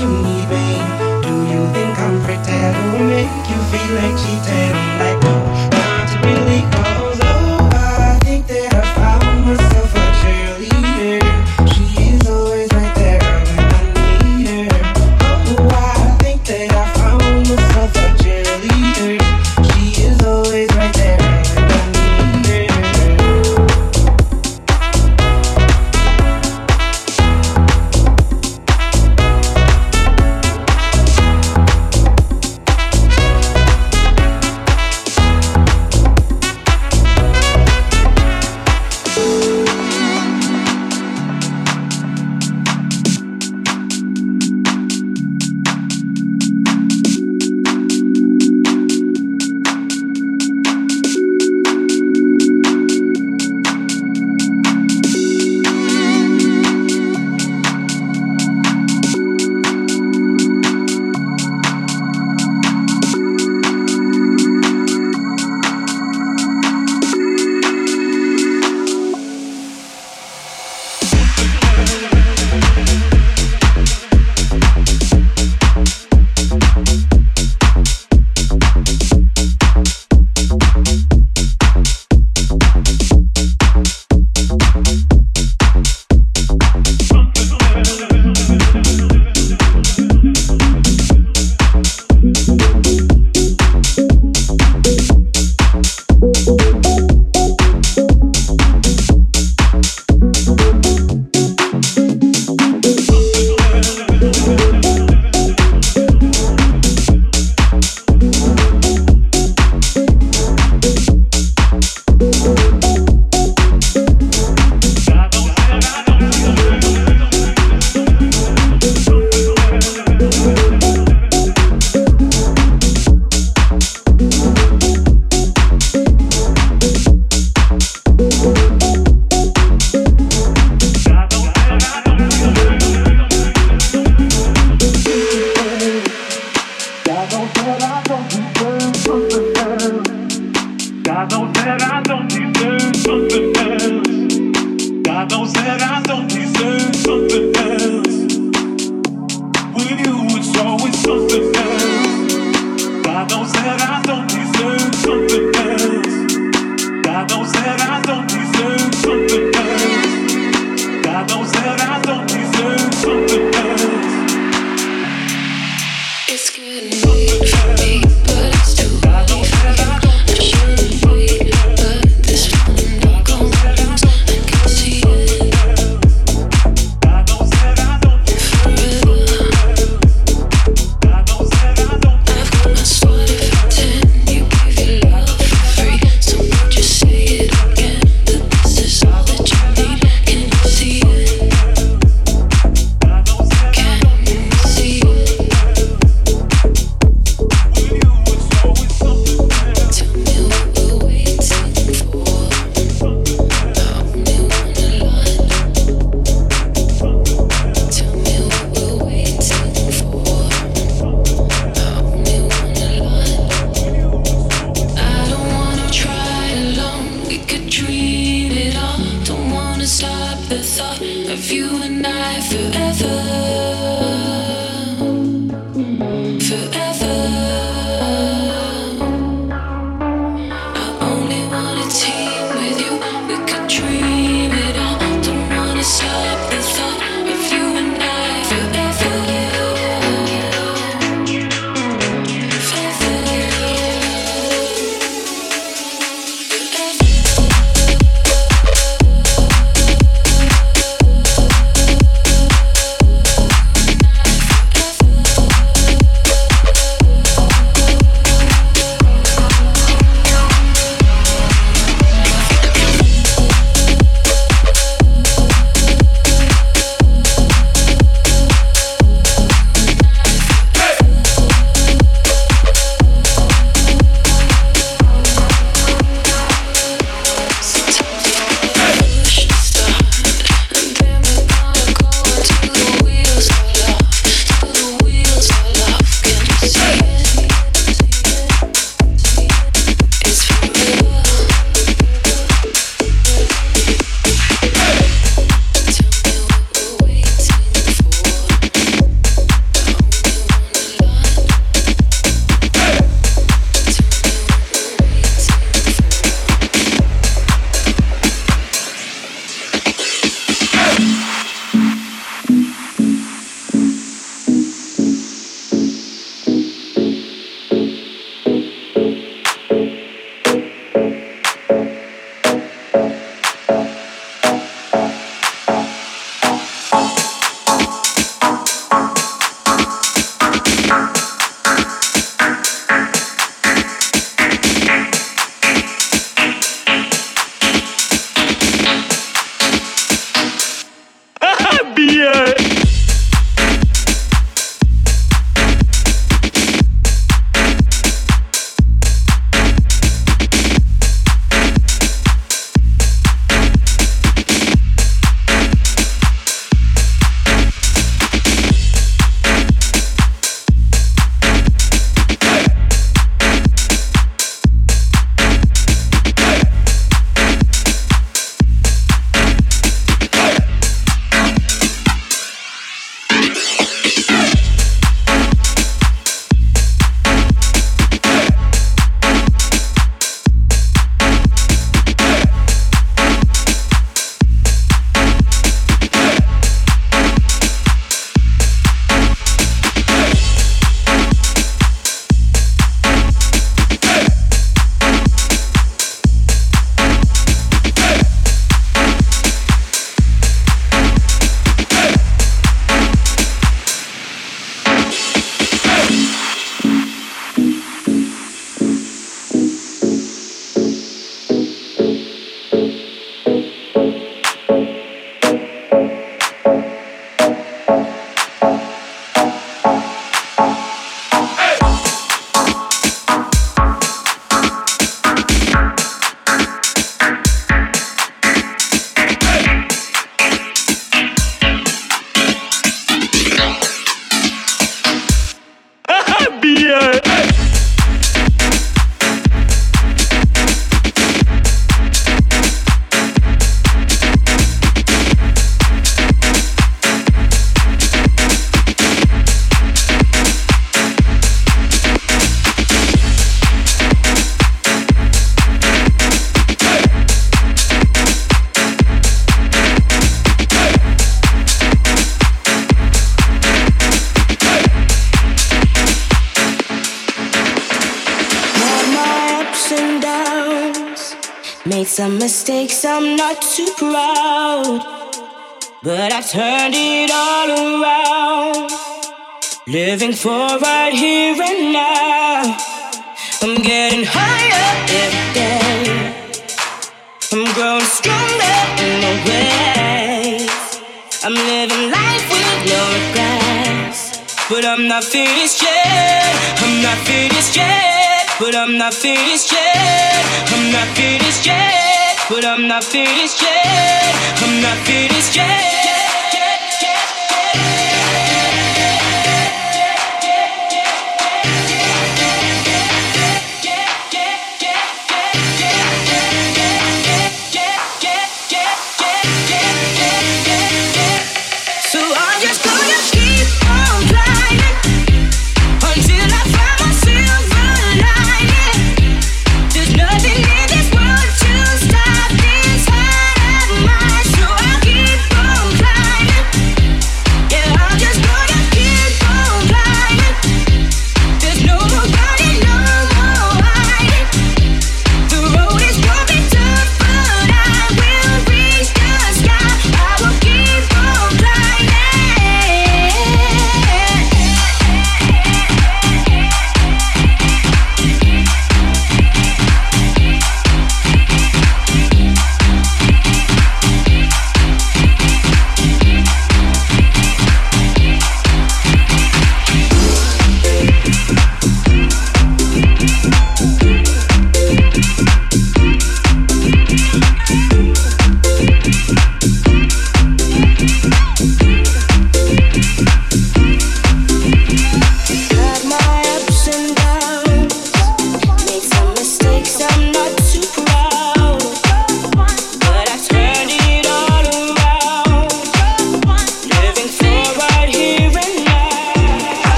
you need me? Do you think I'm pretend? Will make you feel like cheating? Not too proud. But I've turned it all around. Living for right here and now. I'm getting higher every day. I'm growing stronger in the ways. I'm living life with no regrets. But I'm not finished yet. I'm not finished yet. But I'm not finished yet. Not finished yet. I'm not finished yet.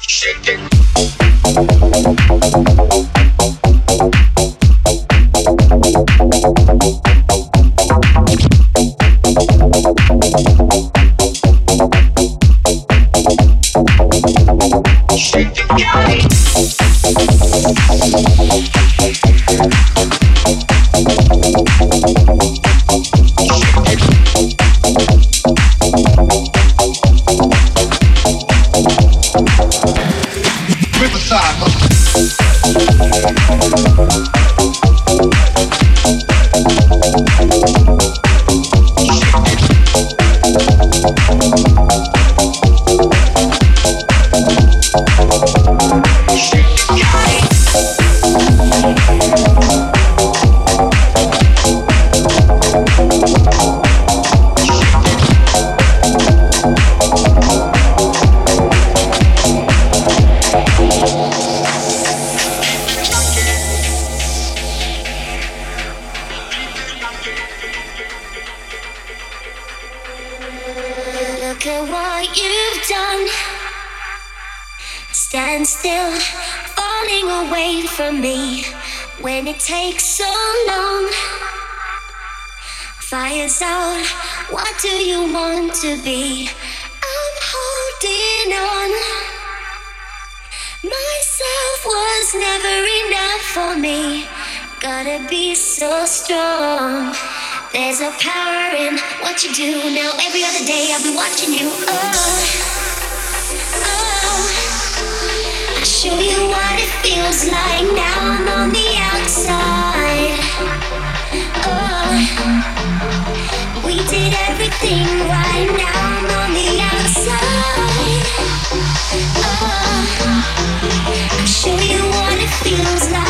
Shake it. There's a power in what you do. Now every other day I'll be watching you. Oh, oh. I'll show you what it feels like now I'm on the outside. Oh. We did everything right now. I'm on the outside. Oh, I'll show you what it feels like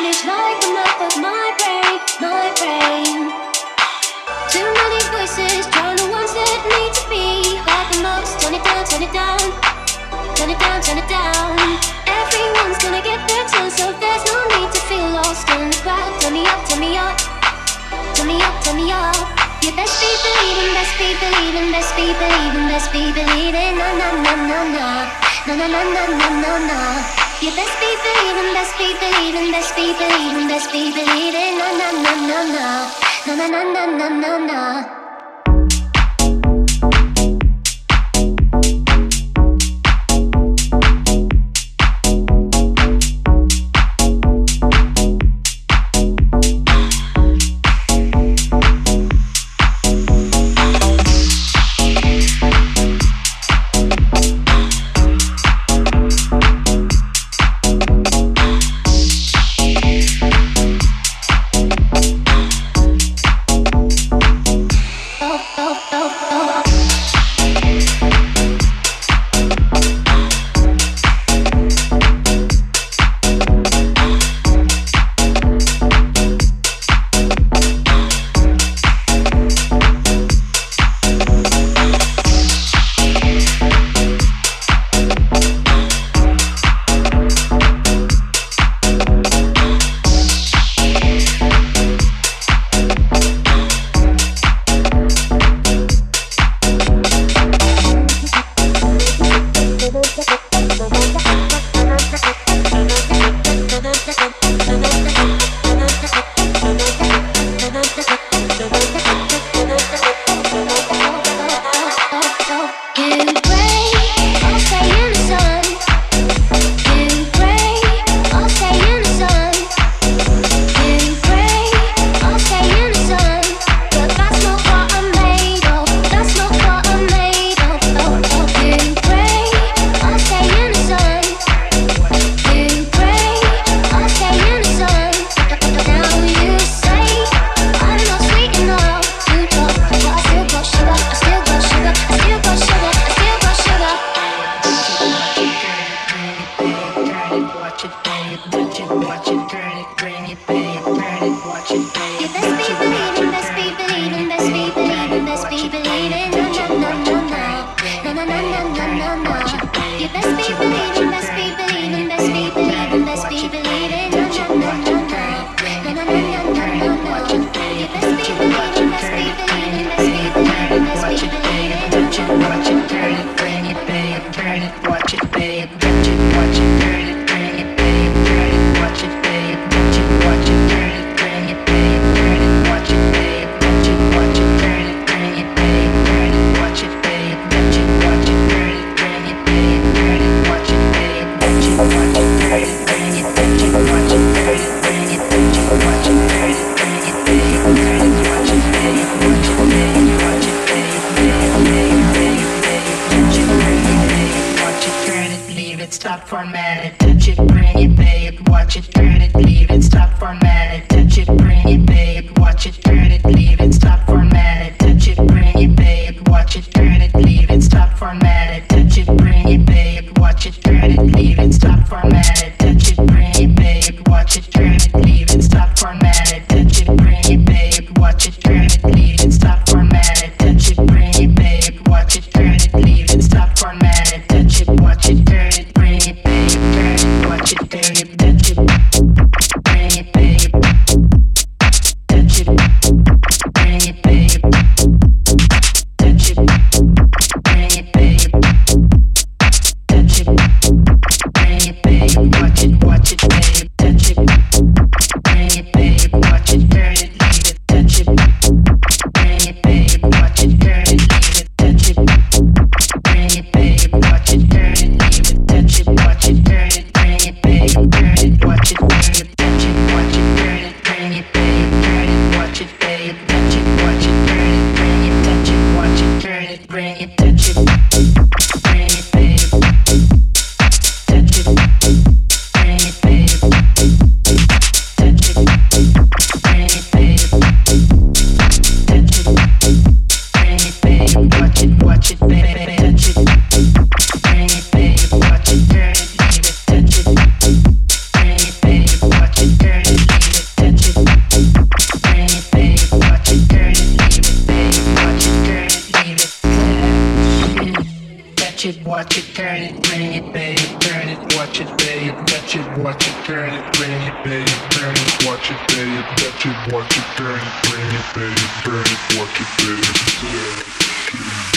image like a map of my brain, my brain. Too many voices, drown the ones that need to be heard the most. Turn it down, turn it down, turn it down, turn it down. Everyone's gonna get their turn, so there's no need to feel lost in the crowd. Turn me up, turn me up, turn me up, turn me up. You best be believing, best be believing, best be believing, best be believing. Na na na na, na na na na na na na. You best be believing, best be believing, best be believing, best be believing. Na na na na na, na na na na na touch it, Bring it, babe. Touch it, watch it, turn it, bring it, baby. Turn it, watch it, baby. Touch it, watch it, turn it, bring it, baby. Turn it, watch it, baby. Touch it, watch it, turn it, bring it, baby. Turn it, watch it, baby.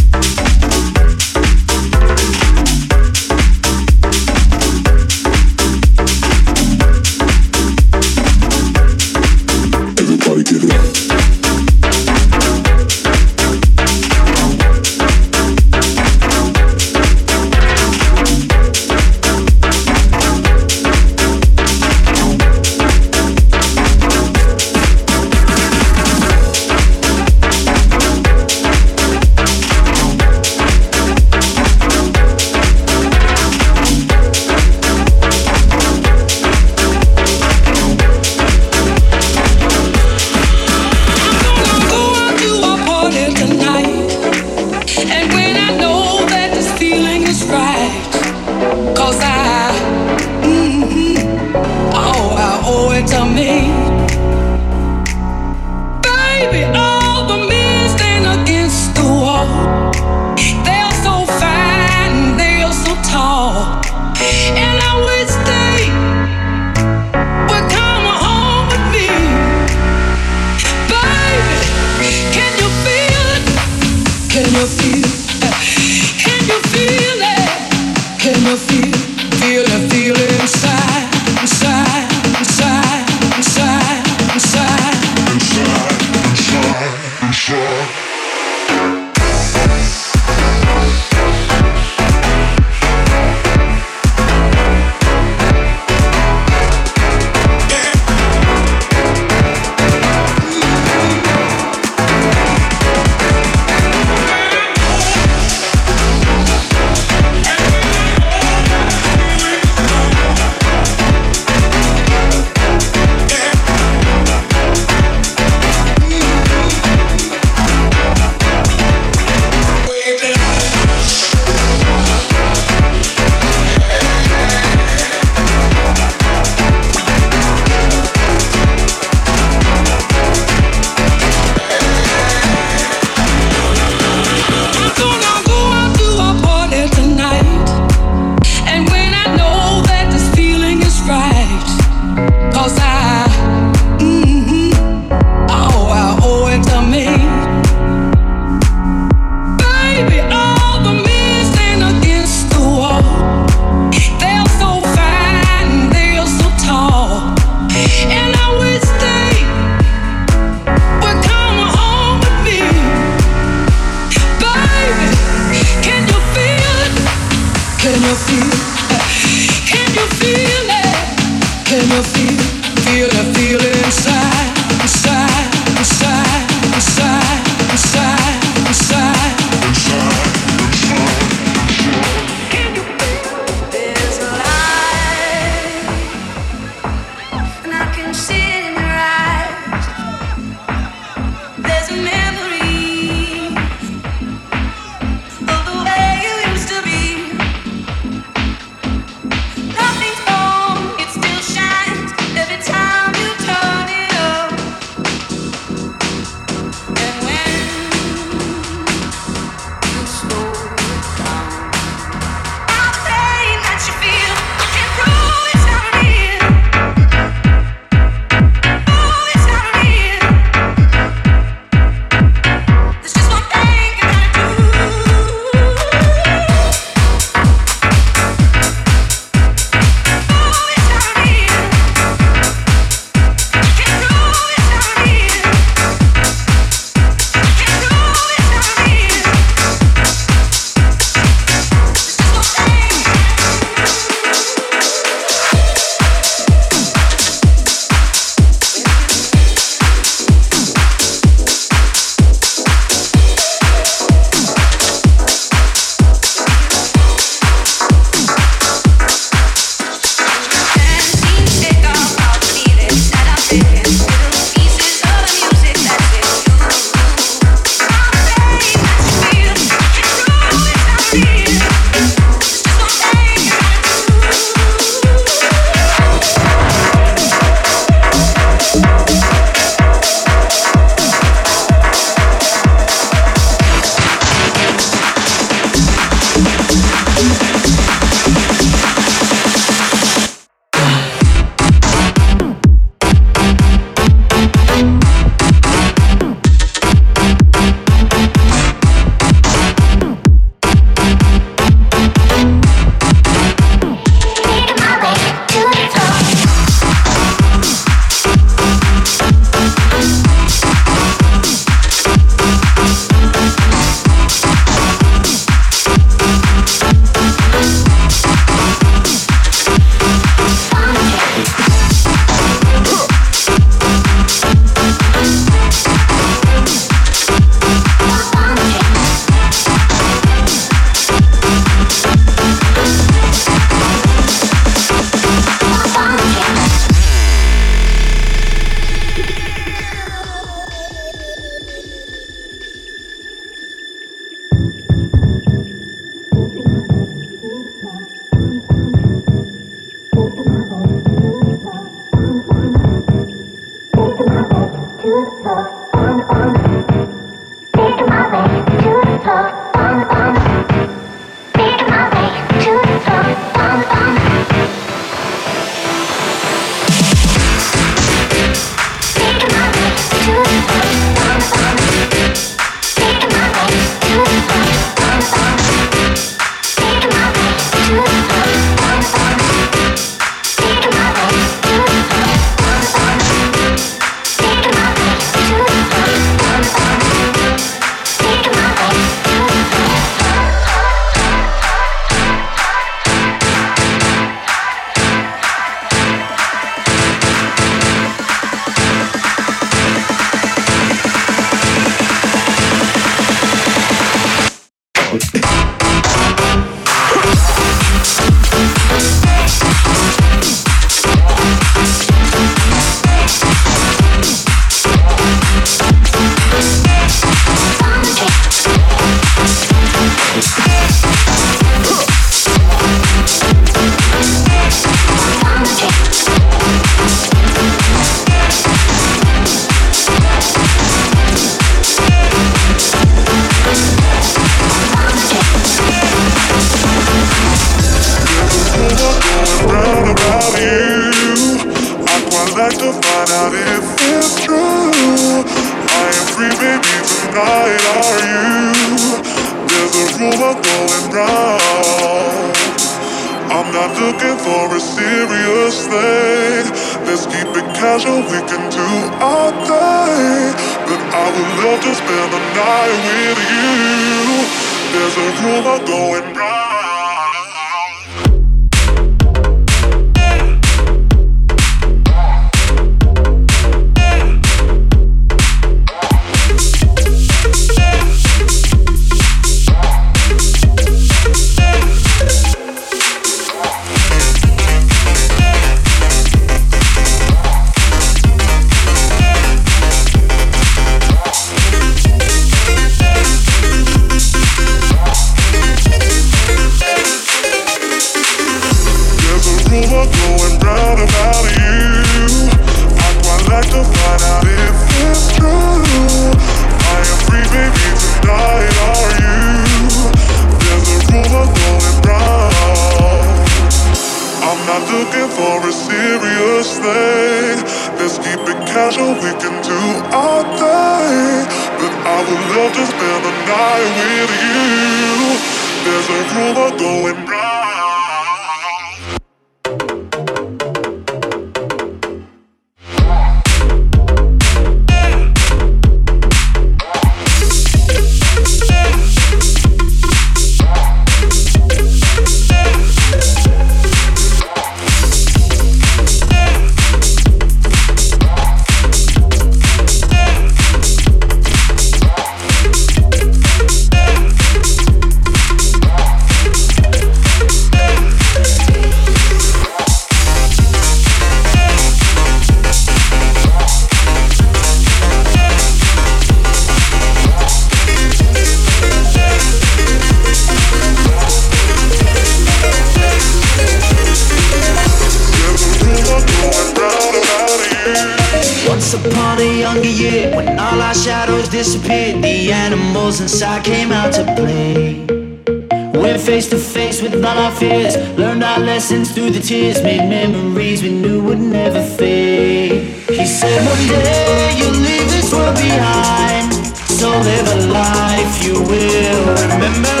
one day you'll leave this world behind. So live a life you will remember.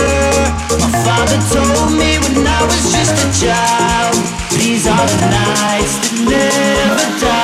My father told me when I was just a child, these are the nights that never die.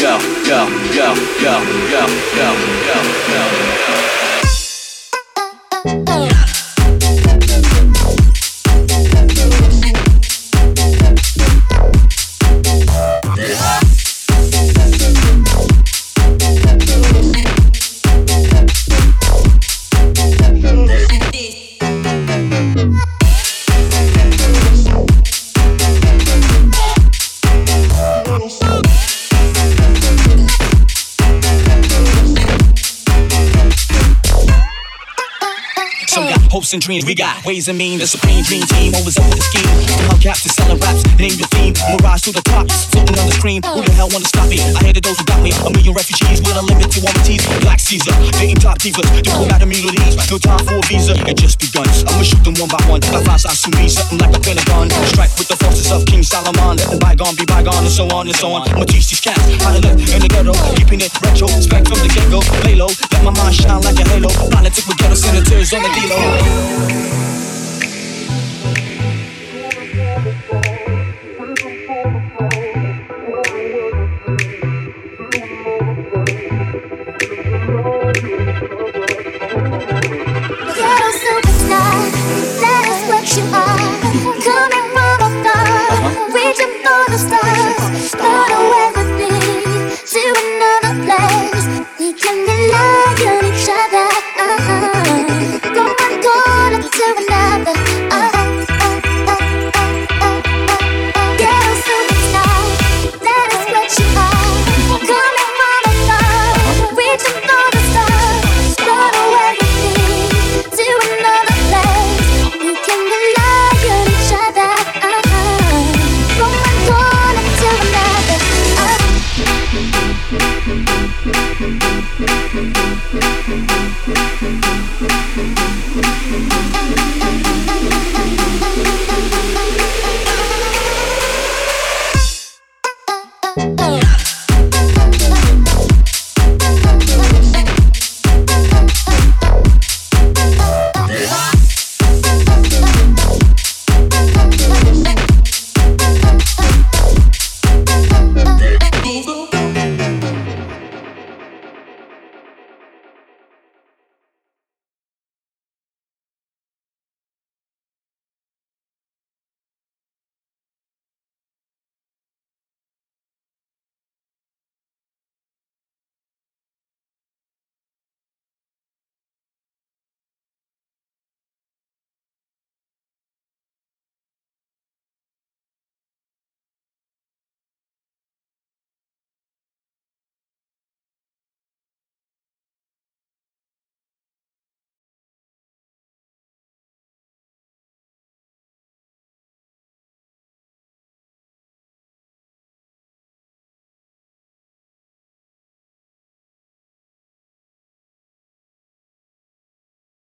go, go, go, go, go, go, go, go. Hopes and dreams. We got ways and means. The supreme dream team always up with the scheme. From hubcaps to selling raps, ain't the theme. Mirage to the top, floating on the screen. Who the hell wanna stop me? I hated those who got me. A million refugees with a limit to warranties. Black Caesar, dating top divas, diplomatic immunities. No time for a visa, it just begun. I'ma shoot them one by one. La Face Asumi, something like a pentagon. Strike with the forces of King Solomon. Let them bygone be bygone, and so on and so on. I'ma teach these cats how to live in the ghetto, keeping it retro. Spec from the get go, lay low. Let my mind shine like a halo. Politics with ghetto senators on the D-Lo away.